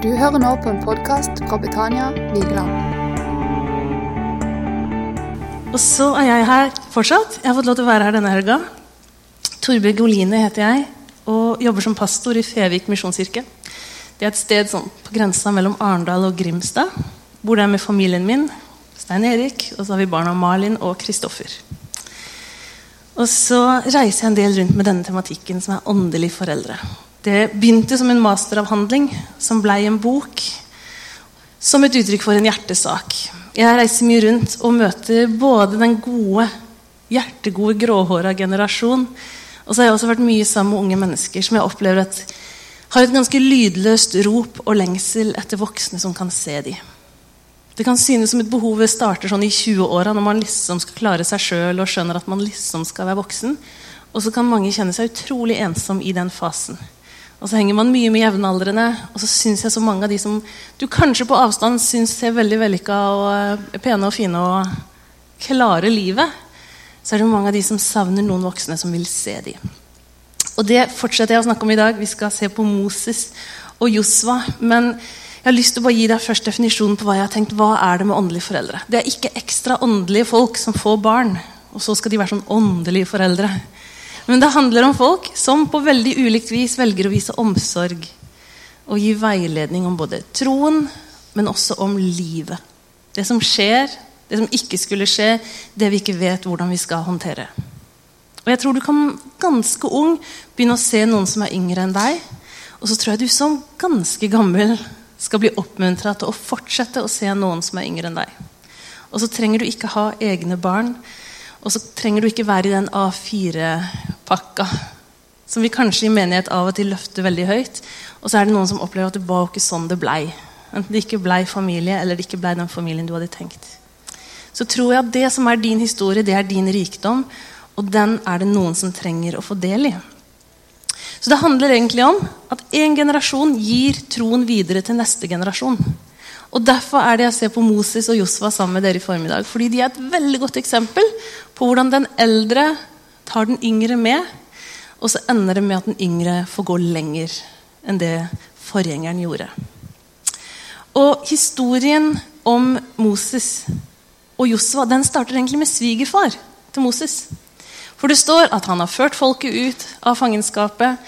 Du hører nå på en podkast fra Betania Vigeland. Og så er jeg her fortsatt. Jeg har fått lov til å være her denne helga. Torbjørg Oline heter jeg og jobber som pastor i Fevik misjonskirke. Det er et sted sånn, på grensa mellom Arendal og Grimstad. Bor der med familien min, Stein Erik, og så har vi barna Malin og Kristoffer. Og så reiser jeg en del rundt med denne tematikken, som er åndelig foreldre. Det begynte som en masteravhandling som blei en bok. Som et uttrykk for en hjertesak. Jeg reiser mye rundt og møter både den gode, hjertegode, gråhåra generasjon, og så har jeg også vært mye sammen med unge mennesker som jeg opplever at har et ganske lydløst rop og lengsel etter voksne som kan se dem. Det kan synes som et behov starter sånn i 20-åra, når man liksom skal klare seg sjøl og skjønner at man liksom skal være voksen. Og så kan mange kjenne seg utrolig ensom i den fasen. Og så henger man mye med jevnaldrende. Og så syns jeg så mange av de som du kanskje på avstand syns ser veldig vellykka og uh, pene og fine og klare livet, så er det mange av de som savner noen voksne som vil se dem. Og det fortsetter jeg å snakke om i dag. Vi skal se på Moses og Josva. Men jeg har lyst til å bare gi deg først definisjonen på hva jeg har tenkt. Hva er det med åndelige foreldre? Det er ikke ekstra åndelige folk som får barn, og så skal de være sånn åndelige foreldre. Men det handler om folk som på veldig ulikt vis velger å vise omsorg og gi veiledning om både troen, men også om livet. Det som skjer, det som ikke skulle skje, det vi ikke vet hvordan vi skal håndtere. Og jeg tror du kan ganske ung begynne å se noen som er yngre enn deg. Og så tror jeg du som ganske gammel skal bli oppmuntra til å fortsette å se noen som er yngre enn deg. Og så trenger du ikke ha egne barn, og så trenger du ikke være i den A4-pakka som vi kanskje i menighet av og til løfter veldig høyt. Og så er det noen som opplever at det var ikke sånn det blei. Enten det ikke blei familie, eller det ikke blei den familien du hadde tenkt. Så tror jeg at det som er din historie, det er din rikdom. Og den er det noen som trenger å få del i. Så det handler egentlig om at én generasjon gir troen videre til neste generasjon. Og Derfor er det jeg ser på Moses og Josva sammen med dere i formiddag. Fordi de er et veldig godt eksempel på hvordan den eldre tar den yngre med, og så ender det med at den yngre får gå lenger enn det forgjengeren gjorde. Og historien om Moses og Josva den starter egentlig med svigerfar til Moses. For det står at han har ført folket ut av fangenskapet.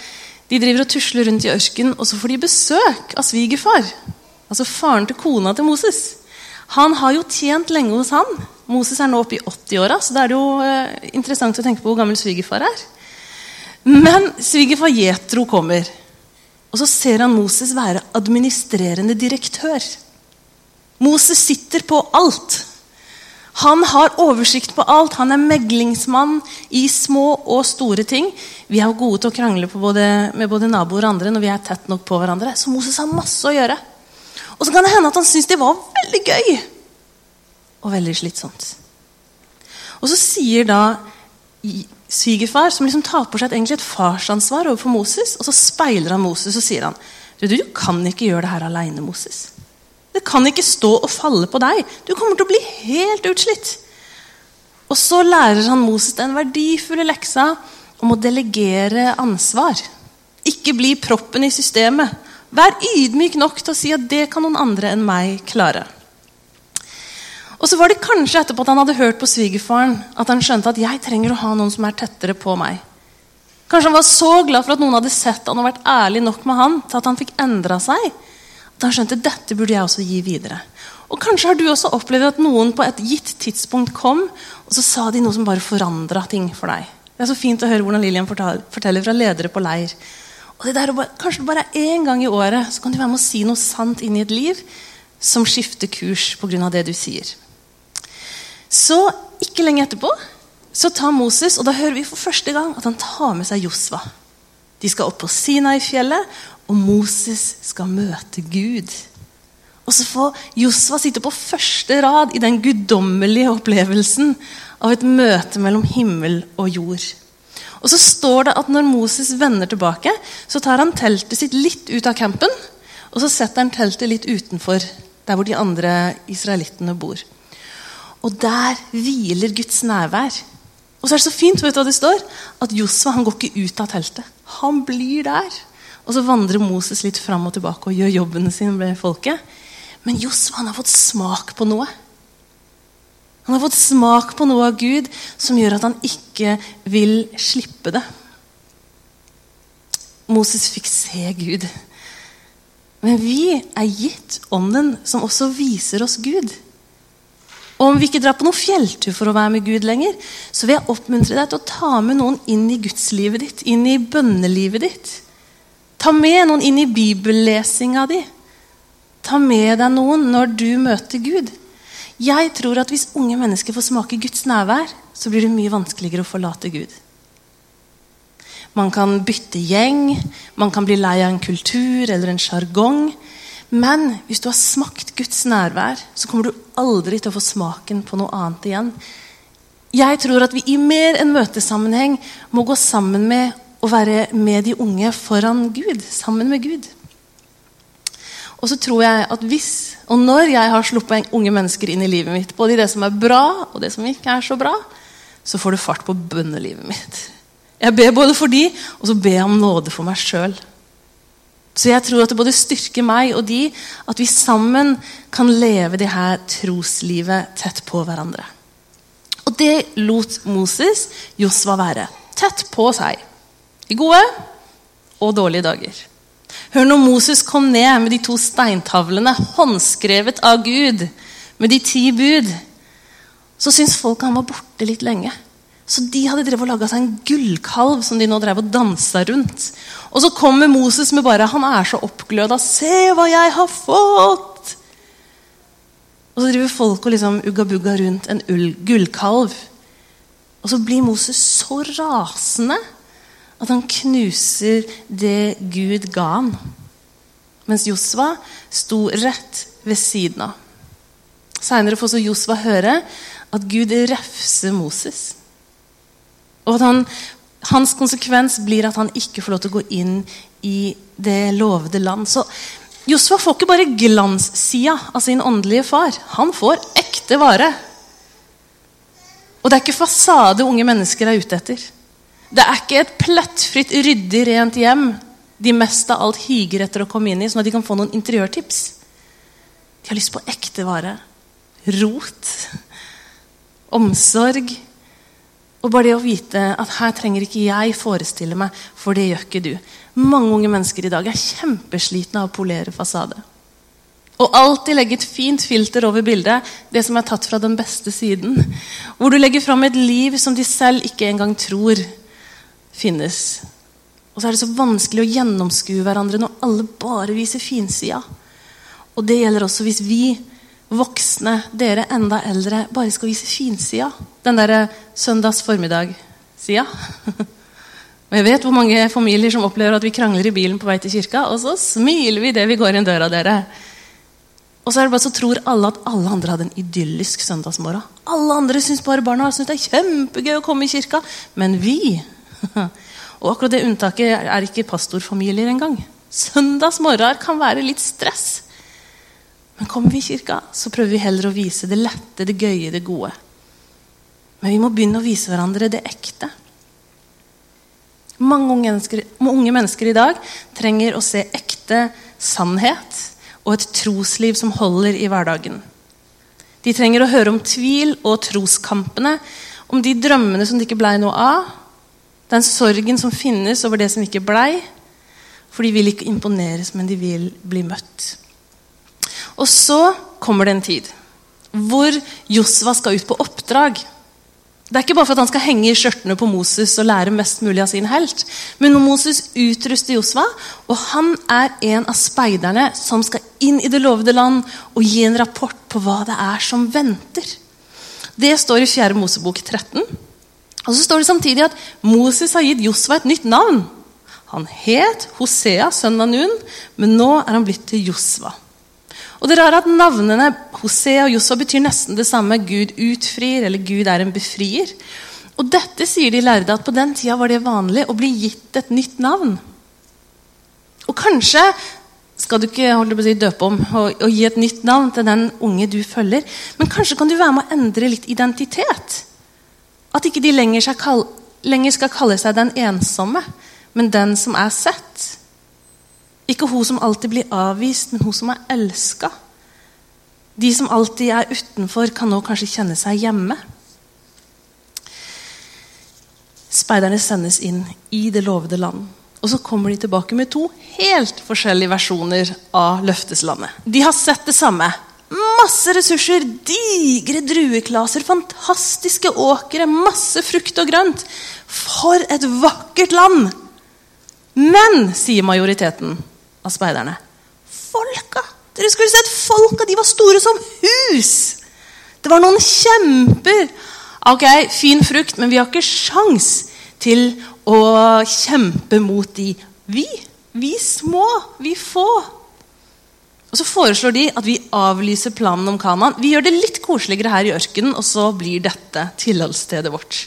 De driver og tusler rundt i ørkenen, og så får de besøk av svigerfar altså faren til kona til Moses, han har jo tjent lenge hos han. Moses er nå oppe i 80-åra, så det er jo eh, interessant å tenke på hvor gammel svigerfar er. Men svigerfar Jetro kommer, og så ser han Moses være administrerende direktør. Moses sitter på alt. Han har oversikt på alt. Han er meglingsmann i små og store ting. Vi er gode til å krangle både, med både naboer og andre når vi er tett nok på hverandre. Så Moses har masse å gjøre. Og så kan det hende at han syntes det var veldig gøy og veldig slitsomt. Og så sier da svigerfar, som liksom tar på seg et, et farsansvar overfor Moses, og så speiler han Moses og sier han, du, du kan ikke gjøre det her aleine, Moses. Det kan ikke stå og falle på deg. Du kommer til å bli helt utslitt. Og så lærer han Moses den verdifulle leksa om å delegere ansvar. Ikke bli proppen i systemet. Vær ydmyk nok til å si at det kan noen andre enn meg klare. Og så var det kanskje etterpå at han hadde hørt på svigerfaren at han skjønte at jeg trenger å ha noen som er tettere på meg. Kanskje han var så glad for at noen hadde sett han og vært ærlig nok med han til at han fikk endra seg. At han skjønte dette burde jeg også gi videre. Og Kanskje har du også opplevd at noen på et gitt tidspunkt kom og så sa de noe som bare forandra ting for deg. Det er så fint å høre hvordan Lillian forteller fra ledere på leir. Og det der, Kanskje bare én gang i året så kan du være med å si noe sant inn i et liv som skifter kurs pga. det du sier. Så ikke lenge etterpå så tar Moses, og da hører vi for første gang at han tar med seg Josva. De skal opp på Sinai-fjellet, og Moses skal møte Gud. Og så får Josva sitte på første rad i den guddommelige opplevelsen av et møte mellom himmel og jord. Og så står det at når Moses vender tilbake, så tar han teltet sitt litt ut av campen. Og så setter han teltet litt utenfor, der hvor de andre israelittene bor. Og der hviler Guds nærvær. Og så er det så fint vet du hva det står, at Josva han går ikke ut av teltet. Han blir der. Og så vandrer Moses litt fram og tilbake og gjør jobben sin med folket. Men Josva han har fått smak på noe. Han har fått smak på noe av Gud som gjør at han ikke vil slippe det. Moses fikk se Gud. Men vi er gitt ånden som også viser oss Gud. Og om vi ikke drar på noen fjelltur for å være med Gud lenger, så vil jeg oppmuntre deg til å ta med noen inn i gudslivet ditt, inn i bønnelivet ditt. Ta med noen inn i bibellesinga di. Ta med deg noen når du møter Gud. Jeg tror at hvis unge mennesker får smake Guds nærvær, så blir det mye vanskeligere å forlate Gud. Man kan bytte gjeng, man kan bli lei av en kultur eller en sjargong. Men hvis du har smakt Guds nærvær, så kommer du aldri til å få smaken på noe annet igjen. Jeg tror at vi i mer enn møtesammenheng må gå sammen med å være med de unge foran Gud. Sammen med Gud. Og så tror jeg at hvis og når jeg har sluppet unge mennesker inn i livet mitt, både i det som er bra og det som ikke er så bra, så får det fart på bønnelivet mitt. Jeg ber både for de, og så ber jeg om nåde for meg sjøl. Så jeg tror at det både styrker meg og de at vi sammen kan leve det her troslivet tett på hverandre. Og det lot Moses Josva være. Tett på seg. I gode og dårlige dager. Hør når Moses kom ned med de to steintavlene, håndskrevet av Gud, med de ti bud, så syntes folk han var borte litt lenge. Så de hadde drevet og laga seg en gullkalv som de nå drev og dansa rundt. Og så kommer Moses med bare Han er så oppgløda. 'Se hva jeg har fått!' Og så driver folk og liksom ugga-bugga rundt en gullkalv. Og så blir Moses så rasende at han knuser det Gud ga han. Mens Josva sto rett ved siden av. Seinere får så Josva høre at Gud refser Moses. Og at han, hans konsekvens blir at han ikke får lov til å gå inn i det lovede land. Så Josua får ikke bare glanssida av sin åndelige far. Han får ekte vare. Og det er ikke fasade unge mennesker er ute etter. Det er ikke et plettfritt, ryddig, rent hjem de mest av alt higer etter å komme inn i, sånn at de kan få noen interiørtips. De har lyst på ekte vare. Rot. Omsorg. Og bare det å vite at her trenger ikke jeg forestille meg, for det gjør ikke du. Mange unge mennesker i dag er kjempeslitne av å polere fasade. Og alltid legge et fint filter over bildet, det som er tatt fra den beste siden. Hvor du legger fram et liv som de selv ikke engang tror finnes. Og så er det så vanskelig å gjennomskue hverandre når alle bare viser finsida. Og det gjelder også hvis vi voksne, dere enda eldre, bare skal vise finsida. Den derre søndags formiddag-sida. Og jeg vet hvor mange familier som opplever at vi krangler i bilen på vei til kirka, og så smiler vi idet vi går inn døra, dere. Og så er det bare så tror alle at alle andre hadde en idyllisk søndagsmorgen. Alle andre syns bare barna synes det er kjempegøy å komme i kirka. Men vi Og akkurat det unntaket er ikke pastorfamilier engang. Søndagsmorgener kan være litt stress. Men kommer vi i kirka, så prøver vi heller å vise det lette, det gøye, det gode. Men vi må begynne å vise hverandre det ekte. Mange unge mennesker, unge mennesker i dag trenger å se ekte sannhet og et trosliv som holder i hverdagen. De trenger å høre om tvil og troskampene, om de drømmene som det ikke blei noe av, den sorgen som finnes over det som ikke blei, for de vil ikke imponeres, men de vil bli møtt. Og så kommer det en tid hvor Josva skal ut på oppdrag. Det er ikke bare for at han skal henge i skjørtene på Moses og lære mest mulig av sin helt. Men når Moses utruster Josva, og han er en av speiderne som skal inn i det lovede land og gi en rapport på hva det er som venter. Det står i 4. Mosebok 13. Og så står det samtidig at Moses har gitt Josva et nytt navn. Han het Hosea, sønn av Nun, men nå er han blitt til Josva. Og det rare at Navnene Hosea og Josua betyr nesten det samme. Gud utfrir, eller Gud er en befrier. Og dette sier de lærde at på den tida var det vanlig å bli gitt et nytt navn. Og kanskje skal du ikke holde på å si, døpe om og, og, gi et nytt navn til den unge du følger, men kanskje kan du være med å endre litt identitet. At ikke de lenger skal, kalle, lenger skal kalle seg den ensomme, men den som er sett. Ikke hun som alltid blir avvist, men hun som er elska. De som alltid er utenfor, kan nå kanskje kjenne seg hjemme. Speiderne sendes inn i det lovede land. Og så kommer de tilbake med to helt forskjellige versjoner av løfteslandet. De har sett det samme. Masse ressurser, digre drueklaser, fantastiske åkre, masse frukt og grønt. For et vakkert land! Men, sier majoriteten av speiderne, folka Dere skulle sett folka! De var store som hus! Det var noen kjemper. Ok, fin frukt, men vi har ikke sjans til å kjempe mot de. Vi, vi små, vi få. Og Så foreslår de at vi avlyser planen om Kanan. Vi gjør det litt koseligere her i ørkenen, og så blir dette tilholdsstedet vårt.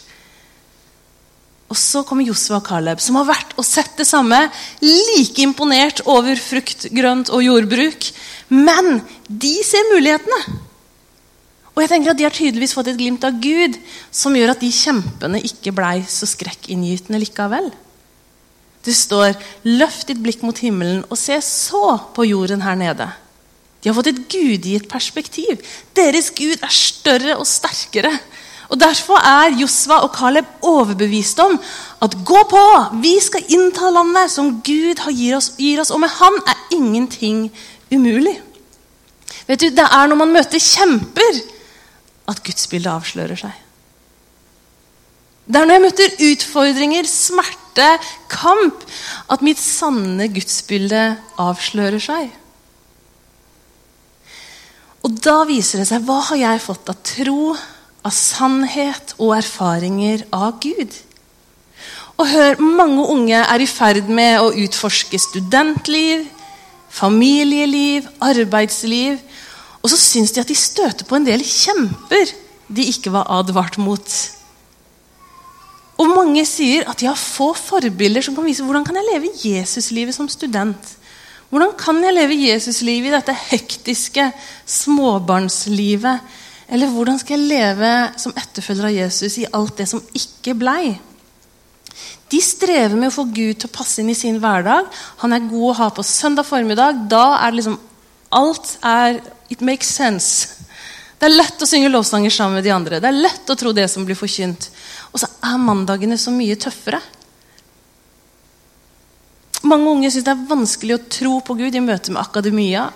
Og så kommer Josua og Caleb, som har vært og sett det samme. Like imponert over frukt, grønt og jordbruk. Men de ser mulighetene. Og jeg tenker at De har tydeligvis fått et glimt av Gud som gjør at de kjempene ikke blei så skrekkinngytende likevel. Det står 'Løft ditt blikk mot himmelen og se så på jorden her nede'. De har fått et gudgitt perspektiv. Deres Gud er større og sterkere. Og Derfor er Josva og Caleb overbevist om at gå på! Vi skal innta landet som Gud gir oss, gir oss og med Han er ingenting umulig. Vet du, Det er når man møter kjemper, at gudsbildet avslører seg. Det er når jeg møter utfordringer, smerte, kamp, at mitt sanne gudsbilde avslører seg. Og da viser det seg hva har jeg fått av tro, av sannhet og erfaringer av Gud. Og hør, mange unge er i ferd med å utforske studentliv, familieliv, arbeidsliv. Og så syns de at de støter på en del kjemper de ikke var advart mot. Og mange sier at de har få forbilder som kan vise hvordan kan jeg leve Jesuslivet som student. Hvordan kan jeg leve Jesuslivet i dette hektiske småbarnslivet? Eller hvordan skal jeg leve som etterfølger av Jesus i alt det som ikke blei? De strever med å få Gud til å passe inn i sin hverdag. Han er god å ha på søndag formiddag. Da er det liksom Alt er It makes sense. Det er lett å synge lovsanger sammen med de andre. Det er lett å tro det som blir forkynt. Og så er mandagene så mye tøffere. Mange unge syns det er vanskelig å tro på Gud i møte med akademia,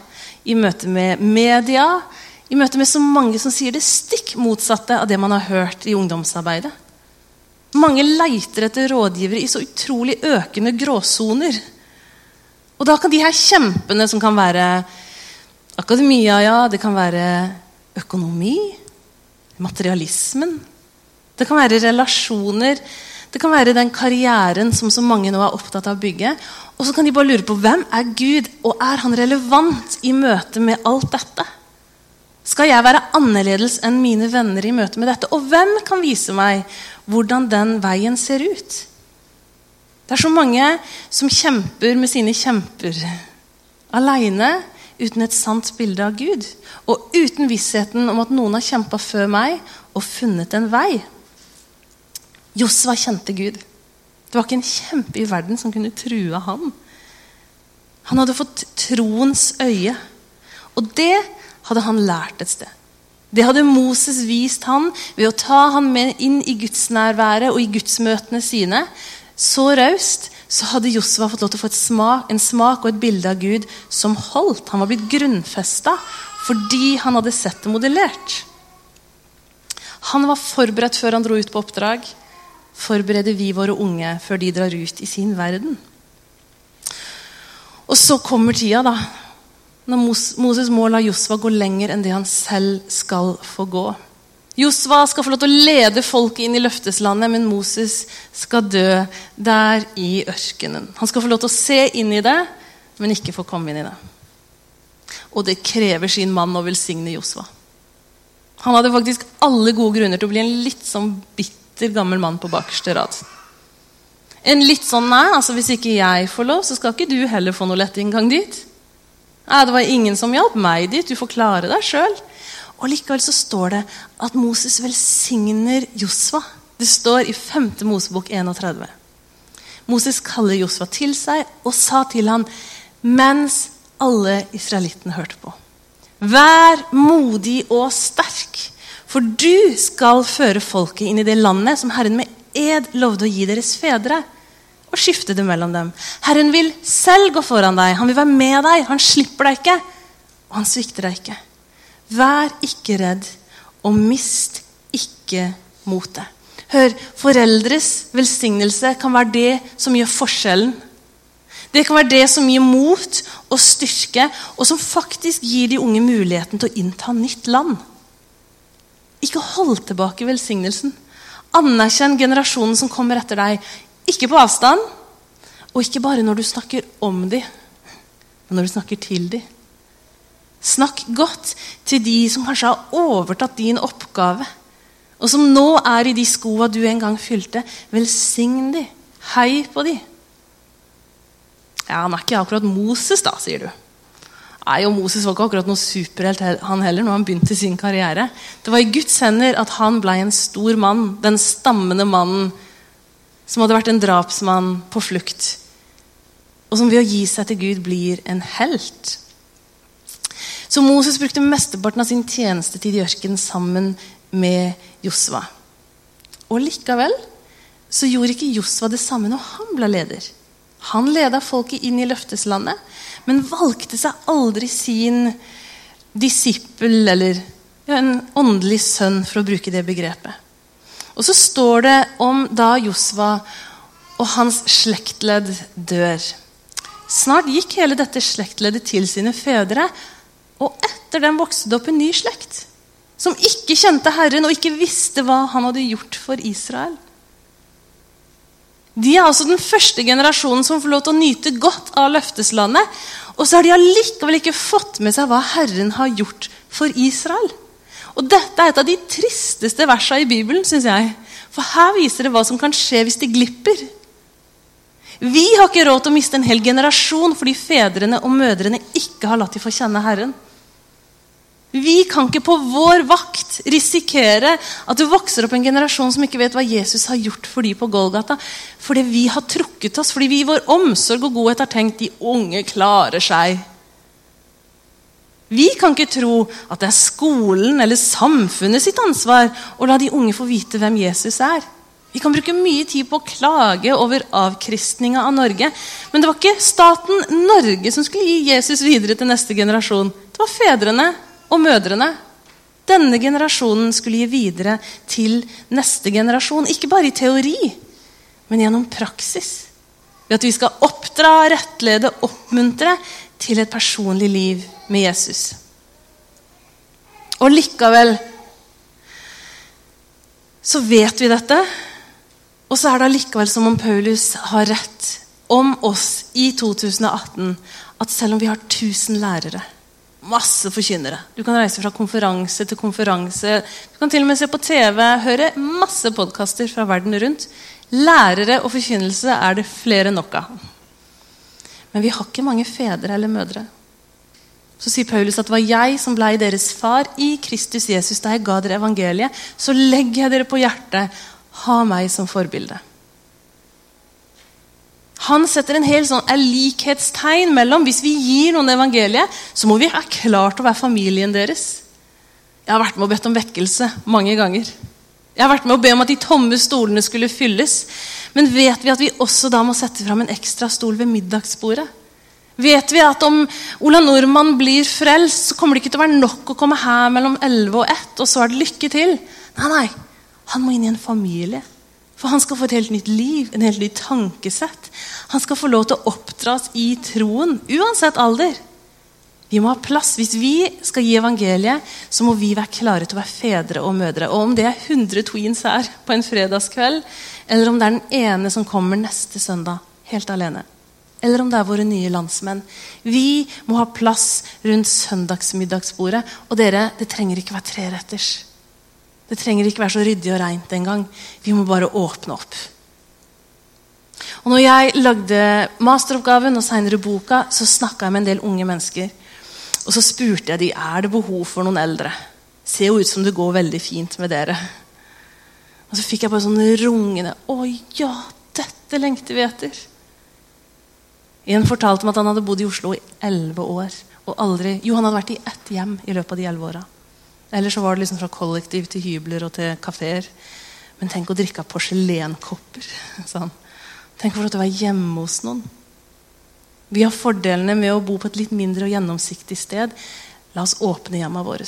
i møte med media, i møte med så mange som sier det stikk motsatte av det man har hørt i ungdomsarbeidet. Mange leiter etter rådgivere i så utrolig økende gråsoner. Og da kan de her kjempene som kan være akademia, ja, det kan være økonomi, materialismen, det kan være relasjoner, det kan være den karrieren som så mange nå er opptatt av å bygge. Og så kan de bare lure på hvem er Gud, og er han relevant i møte med alt dette? Skal jeg være annerledes enn mine venner i møte med dette? Og hvem kan vise meg hvordan den veien ser ut. Det er så mange som kjemper med sine kjemper aleine uten et sant bilde av Gud. Og uten vissheten om at noen har kjempa før meg og funnet en vei. Josva kjente Gud. Det var ikke en kjempe i verden som kunne true ham. Han hadde fått troens øye. Og det hadde han lært et sted. Det hadde Moses vist han ved å ta han med inn i gudsnærværet og i gudsmøtene sine. Så raust så hadde Josva fått lov til å få smak, en smak og et bilde av Gud som holdt. Han var blitt grunnfesta fordi han hadde sett det modellert. Han var forberedt før han dro ut på oppdrag. Forbereder vi våre unge før de drar ut i sin verden? Og så kommer tida, da når Moses må la Josva gå lenger enn det han selv skal få gå. Josva skal få lov til å lede folket inn i løfteslandet, men Moses skal dø der i ørkenen. Han skal få lov til å se inn i det, men ikke få komme inn i det. Og det krever sin mann å velsigne Josva. Han hadde faktisk alle gode grunner til å bli en litt sånn bitter gammel mann på bakerste rad. En litt sånn nei, altså Hvis ikke jeg får lov, så skal ikke du heller få noe lett inngang dit. Nei, det var ingen som hjalp meg dit. Du får klare deg sjøl. Og likevel så står det at Moses velsigner Josva. Det står i 5. Mosebok 31. Moses kaller Josva til seg og sa til han mens alle israelittene hørte på. Vær modig og sterk, for du skal føre folket inn i det landet som Herren med ed lovde å gi deres fedre, og skifte det mellom dem. Herren vil selv gå foran deg, han vil være med deg, han slipper deg ikke, og han svikter deg ikke. Vær ikke redd, og mist ikke motet. Hør, foreldres velsignelse kan være det som gjør forskjellen. Det kan være det som gir mot og styrke, og som faktisk gir de unge muligheten til å innta nytt land. Ikke hold tilbake velsignelsen. Anerkjenn generasjonen som kommer etter deg. Ikke på avstand, og ikke bare når du snakker om dem, men når du snakker til dem. Snakk godt til de som kanskje har overtatt din oppgave, og som nå er i de skoa du en gang fylte. Velsign dem. Hei på dem. Ja, Han er ikke akkurat Moses, da, sier du. Nei, og Moses var ikke akkurat noe superhelt han heller når han begynte sin karriere. Det var i Guds hender at han ble en stor mann, den stammende mannen som hadde vært en drapsmann på flukt, og som ved å gi seg til Gud blir en helt. Så Moses brukte mesteparten av sin tjenestetid i ørkenen sammen med Josva. Og likevel så gjorde ikke Josva det samme når han ble leder. Han leda folket inn i løfteslandet, men valgte seg aldri sin disippel eller en åndelig sønn, for å bruke det begrepet. Og så står det om da Josva og hans slektledd dør. Snart gikk hele dette slektleddet til sine fedre, og etter dem vokste det opp en ny slekt. Som ikke kjente Herren og ikke visste hva han hadde gjort for Israel. De er altså den første generasjonen som får lov til å nyte godt av løfteslandet. Og så har de allikevel ikke fått med seg hva Herren har gjort for Israel. Og Dette er et av de tristeste versene i Bibelen, syns jeg. For her viser det hva som kan skje hvis det glipper. Vi har ikke råd til å miste en hel generasjon fordi fedrene og mødrene ikke har latt de få kjenne Herren. Vi kan ikke på vår vakt risikere at det vokser opp en generasjon som ikke vet hva Jesus har gjort for de på Golgata. Fordi vi har trukket oss, fordi vi i vår omsorg og godhet har tenkt de unge klarer seg. Vi kan ikke tro at det er skolen eller samfunnet sitt ansvar å la de unge få vite hvem Jesus er. Vi kan bruke mye tid på å klage over avkristninga av Norge. Men det var ikke staten Norge som skulle gi Jesus videre til neste generasjon. Det var fedrene og mødrene. Denne generasjonen skulle gi videre til neste generasjon. Ikke bare i teori, men gjennom praksis. Ved at vi skal oppdra, rettlede, oppmuntre til et personlig liv med Jesus. Og likevel så vet vi dette. Og så er det allikevel som om Paulus har rett om oss i 2018. At selv om vi har 1000 lærere masse forkynnere. Du kan reise fra konferanse til konferanse. Du kan til og med se på TV, høre masse podkaster fra verden rundt. Lærere og forkynnelse er det flere nok av. Men vi har ikke mange fedre eller mødre. Så sier Paulus at det var jeg som blei deres far i Kristus Jesus da jeg ga dere evangeliet. Så legger jeg dere på hjertet. Ha meg som forbilde. Han setter en hel sånn likhetstegn mellom hvis vi gir noen evangeliet, så må vi ha klart å være familien deres. Jeg har vært med og bedt om vekkelse mange ganger. Jeg har vært med å be om at de tomme stolene skulle fylles. Men vet vi at vi også da må sette fram en ekstra stol ved middagsbordet? Vet vi at om Ola Nordmann blir frelst, så kommer det ikke til å være nok å komme her mellom 11 og 1, og så er det lykke til? Nei, nei. Han må inn i en familie. For han skal få et helt nytt liv, en helt ny tankesett. Han skal få lov til å oppdras i troen, uansett alder. Vi må ha plass. Hvis vi skal gi evangeliet, så må vi være klare til å være fedre og mødre. Og om det er 100 tweens her på en fredagskveld, eller om det er den ene som kommer neste søndag helt alene, eller om det er våre nye landsmenn Vi må ha plass rundt søndagsmiddagsbordet. Og dere, det trenger ikke være treretters. Det trenger ikke være så ryddig og reint engang. Vi må bare åpne opp. Og når jeg lagde masteroppgaven og senere boka, så snakka jeg med en del unge mennesker. Og så spurte jeg de, er det behov for noen eldre. Ser jo ut som det går veldig fint med dere. Og så fikk jeg bare sånn rungende Å ja, dette lengter vi etter. En fortalte meg at han hadde bodd i Oslo i elleve år. og aldri, Jo, han hadde vært i ett hjem i løpet av de elleve åra. Eller så var det liksom fra kollektiv til hybler og til kafeer. Men tenk å drikke av porselenkopper. Sånn. Tenk å få lov til å være hjemme hos noen. Vi har fordelene med å bo på et litt mindre og gjennomsiktig sted. La oss åpne hjemmet våre.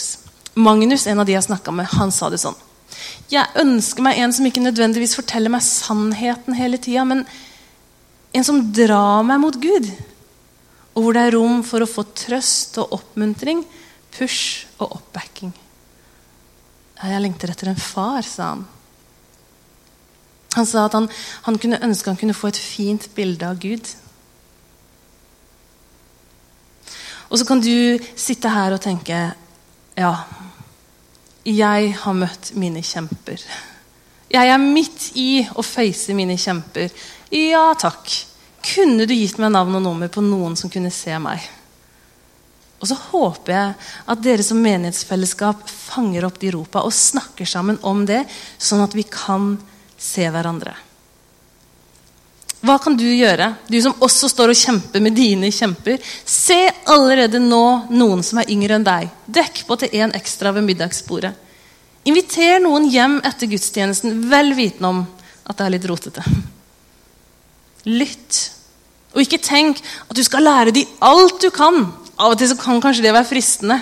Magnus, en av de jeg snakka med, han sa det sånn. Jeg ønsker meg en som ikke nødvendigvis forteller meg sannheten hele tida, men en som drar meg mot Gud. Og hvor det er rom for å få trøst og oppmuntring, push og oppbacking. Jeg lengter etter en far, sa han. Han sa at han, han kunne ønske han kunne få et fint bilde av Gud. Og så kan du sitte her og tenke Ja, jeg har møtt mine kjemper. Jeg er midt i å face mine kjemper. Ja takk. Kunne du gitt meg navn og nummer på noen som kunne se meg? Og så håper jeg at dere som menighetsfellesskap fanger opp de ropa og snakker sammen om det, sånn at vi kan se hverandre. Hva kan du gjøre, du som også står og kjemper med dine kjemper? Se allerede nå noen som er yngre enn deg. Dekk på til én ekstra ved middagsbordet. Inviter noen hjem etter gudstjenesten, vel vitende om at det er litt rotete. Lytt. Og ikke tenk at du skal lære dem alt du kan. Av og til så kan kanskje det være fristende.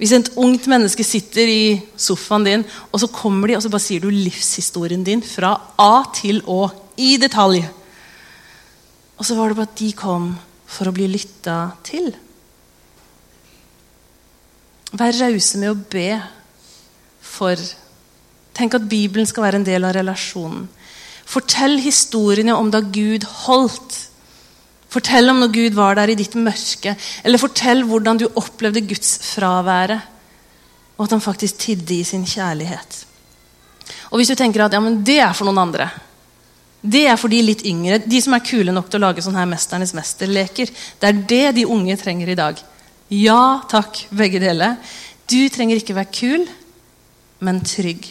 Hvis et ungt menneske sitter i sofaen din, og så kommer de og så bare sier du livshistorien din fra A til Å i detalj. Og så var det bare at de kom for å bli lytta til. Vær rause med å be for Tenk at Bibelen skal være en del av relasjonen. Fortell historiene om da Gud holdt. Fortell om når Gud var der i ditt mørke. Eller fortell hvordan du opplevde Guds fraværet. Og at han faktisk tidde i sin kjærlighet. Og hvis du tenker at ja, men det er for noen andre det er for de litt yngre, de som er kule nok til å lage sånne her Mesternes mesterleker. Det er det de unge trenger i dag. Ja takk, begge deler. Du trenger ikke være kul, men trygg.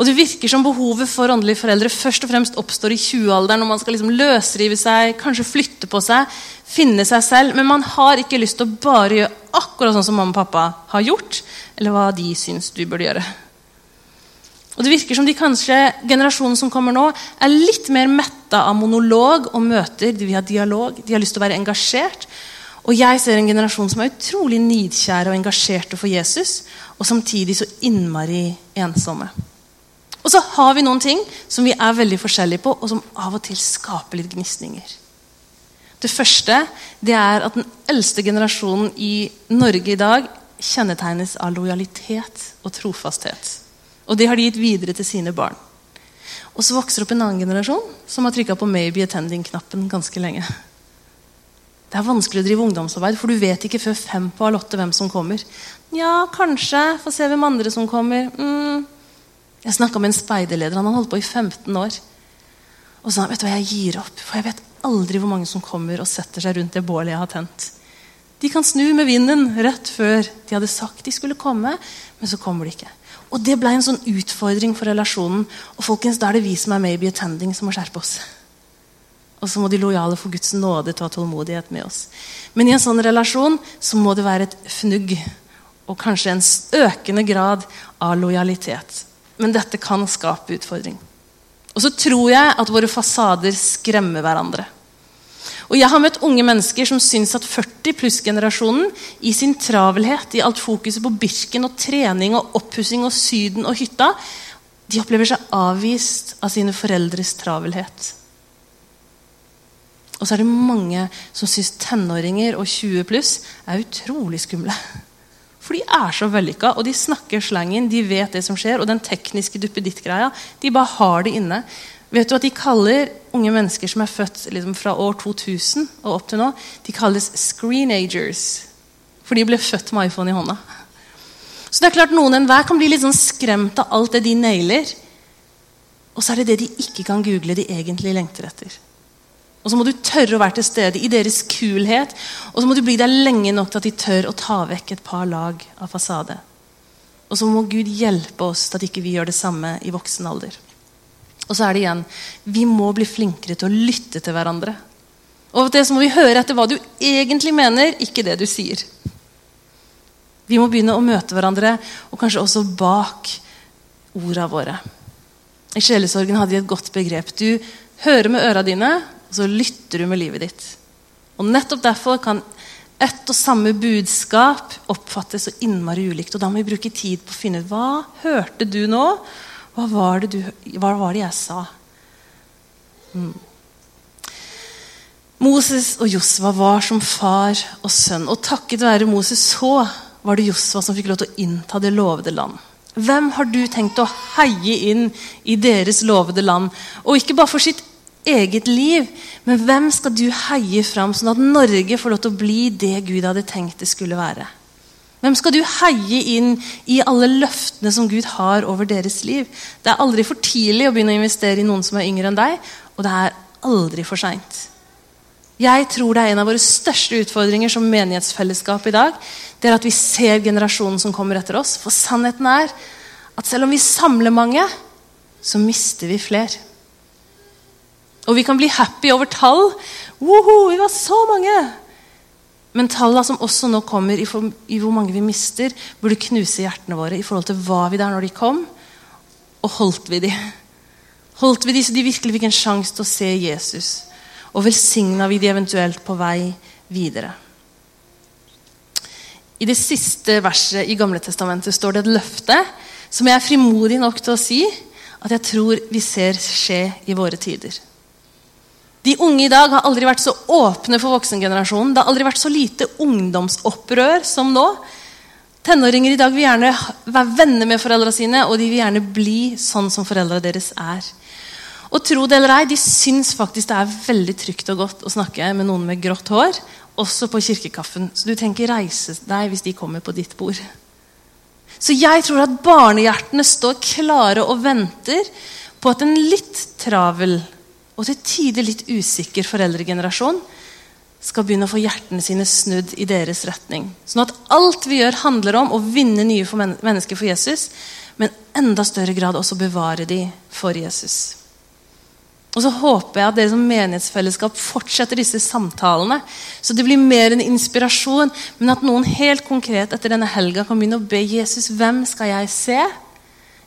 Og Det virker som behovet for åndelige foreldre først og fremst oppstår i 20-alderen, når man skal liksom løsrive seg, kanskje flytte på seg, finne seg selv. Men man har ikke lyst til å bare gjøre akkurat sånn som mamma og pappa har gjort, eller hva de syns du burde gjøre. Og det virker som de kanskje, generasjonen som kommer nå, er litt mer metta av monolog og møter. De vil ha dialog, de har lyst til å være engasjert. Og jeg ser en generasjon som er utrolig nidkjære og engasjerte for Jesus, og samtidig så innmari ensomme. Og så har vi noen ting som vi er veldig forskjellige på, og som av og til skaper litt gnisninger. Det første det er at den eldste generasjonen i Norge i dag kjennetegnes av lojalitet og trofasthet. Og det har de gitt videre til sine barn. Og så vokser det opp en annen generasjon som har trykka på 'maybe attending'-knappen ganske lenge. Det er vanskelig å drive ungdomsarbeid, for du vet ikke før fem på halv åtte hvem som kommer. Ja, kanskje. Få se hvem andre som kommer. Mm. Jeg snakka med en speiderleder. Han har holdt på i 15 år. Og sa vet du hva, jeg gir opp, for jeg vet aldri hvor mange som kommer og setter seg rundt det bålet jeg har tent. De kan snu med vinden rett før de hadde sagt de skulle komme, men så kommer de ikke. Og det ble en sånn utfordring for relasjonen. Og folkens, da er det vi som er maybe attending, som må skjerpe oss. Og så må de lojale få Guds nåde til å ha tålmodighet med oss. Men i en sånn relasjon så må det være et fnugg og kanskje en økende grad av lojalitet. Men dette kan skape utfordring. Og så tror jeg at våre fasader skremmer hverandre. Og jeg har møtt unge mennesker som syns at 40 pluss-generasjonen i sin travelhet, i alt fokuset på Birken og trening og oppussing og Syden og hytta, de opplever seg avvist av sine foreldres travelhet. Og så er det mange som syns tenåringer og 20 pluss er utrolig skumle. For de er så vellykka, og de snakker slangen, de vet det som skjer. Og den tekniske duppeditt-greia, de bare har det inne. Vet du at De kaller unge mennesker som er født liksom, fra år 2000 og opp til nå, de kalles screenagers. For de ble født med iPhone i hånda. Så det er klart Noen enhver kan bli litt sånn skremt av alt det de nailer. Og så er det det de ikke kan google, de egentlig lengter etter. Og så må du tørre å være til stede i deres kulhet. Og så må du bli der lenge nok til at de tør å ta vekk et par lag av fasade. Og så må Gud hjelpe oss til at ikke vi gjør det samme i voksen alder. Og så er det igjen vi må bli flinkere til å lytte til hverandre. Og det så må vi høre etter hva du egentlig mener, ikke det du sier. Vi må begynne å møte hverandre, og kanskje også bak orda våre. I sjelesorgen hadde de et godt begrep. Du hører med øra dine, og så lytter du med livet ditt. Og Nettopp derfor kan ett og samme budskap oppfattes så innmari ulikt. Og da må vi bruke tid på å finne ut hva hørte du nå. Hva var det, du, hva var det jeg sa? Mm. Moses og Josva var som far og sønn. Og takket være Moses så var det Josva som fikk lov til å innta det lovede land. Hvem har du tenkt å heie inn i deres lovede land? Og ikke bare for sitt eget liv, men hvem skal du heie fram, sånn at Norge får lov til å bli det Gud hadde tenkt det skulle være? Hvem skal du heie inn i alle løftene som Gud har over deres liv? Det er aldri for tidlig å begynne å investere i noen som er yngre enn deg, og det er aldri for seint. Jeg tror det er en av våre største utfordringer som menighetsfellesskap i dag. Det er at vi ser generasjonen som kommer etter oss. For sannheten er at selv om vi samler mange, så mister vi flere. Og vi kan bli happy over tall. Woho, vi var så mange! Men tallene som også nå kommer i, for, i, hvor mange vi mister, burde knuse hjertene våre i forhold til hva vi der når de kom, og holdt vi de? Holdt vi de så de virkelig fikk en sjanse til å se Jesus? Og velsigna vi de eventuelt på vei videre? I det siste verset i Gamle Testamentet står det et løfte som jeg er frimodig nok til å si at jeg tror vi ser skje i våre tider. De unge i dag har aldri vært så åpne for voksengenerasjonen. Det har aldri vært så lite ungdomsopprør som nå. Tenåringer i dag vil gjerne være venner med foreldrene sine, og de vil gjerne bli sånn som foreldrene deres er. Og tro det eller ei, de syns faktisk det er veldig trygt og godt å snakke med noen med grått hår, også på kirkekaffen. Så du tenker reise deg hvis de kommer på ditt bord. Så jeg tror at barnehjertene står klare og venter på at en litt travel og til tider litt usikker foreldregenerasjon skal begynne å få hjertene sine snudd i deres retning. Sånn at alt vi gjør, handler om å vinne nye for mennesker for Jesus, men enda større grad også bevare de for Jesus. Og så håper jeg at dere som menighetsfellesskap fortsetter disse samtalene. Så det blir mer en inspirasjon, men at noen helt konkret etter denne helga kan begynne å be Jesus hvem skal jeg se?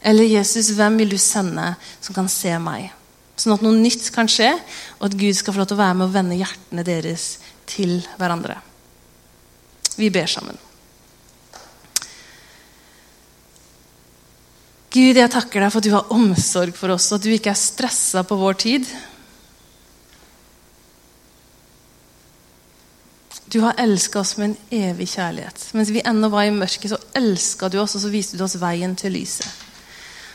Eller Jesus, hvem vil du sende som kan se meg? Sånn at noe nytt kan skje, og at Gud skal få lov til å være med og vende hjertene deres til hverandre. Vi ber sammen. Gud, jeg takker deg for at du har omsorg for oss, og at du ikke er stressa på vår tid. Du har elska oss med en evig kjærlighet. Mens vi ennå var i mørket, så elska du oss, og så viste du oss veien til lyset.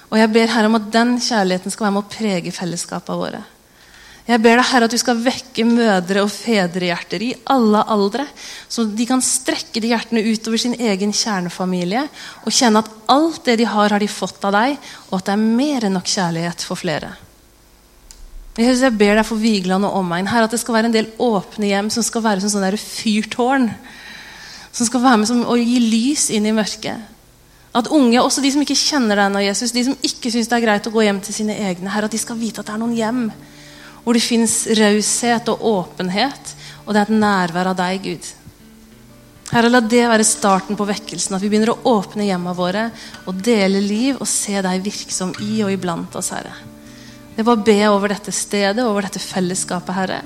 Og jeg ber Herre om at den kjærligheten skal være med å prege fellesskapene våre. Jeg ber deg, Herre, at du skal vekke mødre- og fedrehjerter i alle aldre. Så de kan strekke de hjertene utover sin egen kjernefamilie og kjenne at alt det de har, har de fått av deg, og at det er mer enn nok kjærlighet for flere. Jesus, jeg ber deg for Vigeland og omegn her at det skal være en del åpne hjem som skal være som sånne fyrtårn. Som skal være med som å gi lys inn i mørket. At unge, også de som ikke kjenner deg nå, Jesus, de som ikke syns det er greit å gå hjem til sine egne, her, at de skal vite at det er noen hjem hvor det fins raushet og åpenhet, og det er et nærvær av deg, Gud. Herre, la det være starten på vekkelsen, at vi begynner å åpne hjemmene våre og dele liv og se deg virksom i og iblant oss, Herre. Det bare å be over dette stedet, over dette fellesskapet, Herre.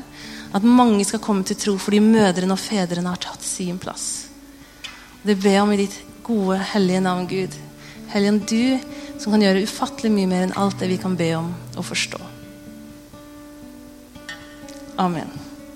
At mange skal komme til tro fordi mødrene og fedrene har tatt sin plass. Det ber jeg om i ditt gode, hellige navn, Gud. Hellige du som kan gjøre ufattelig mye mer enn alt det vi kan be om og forstå. Amen.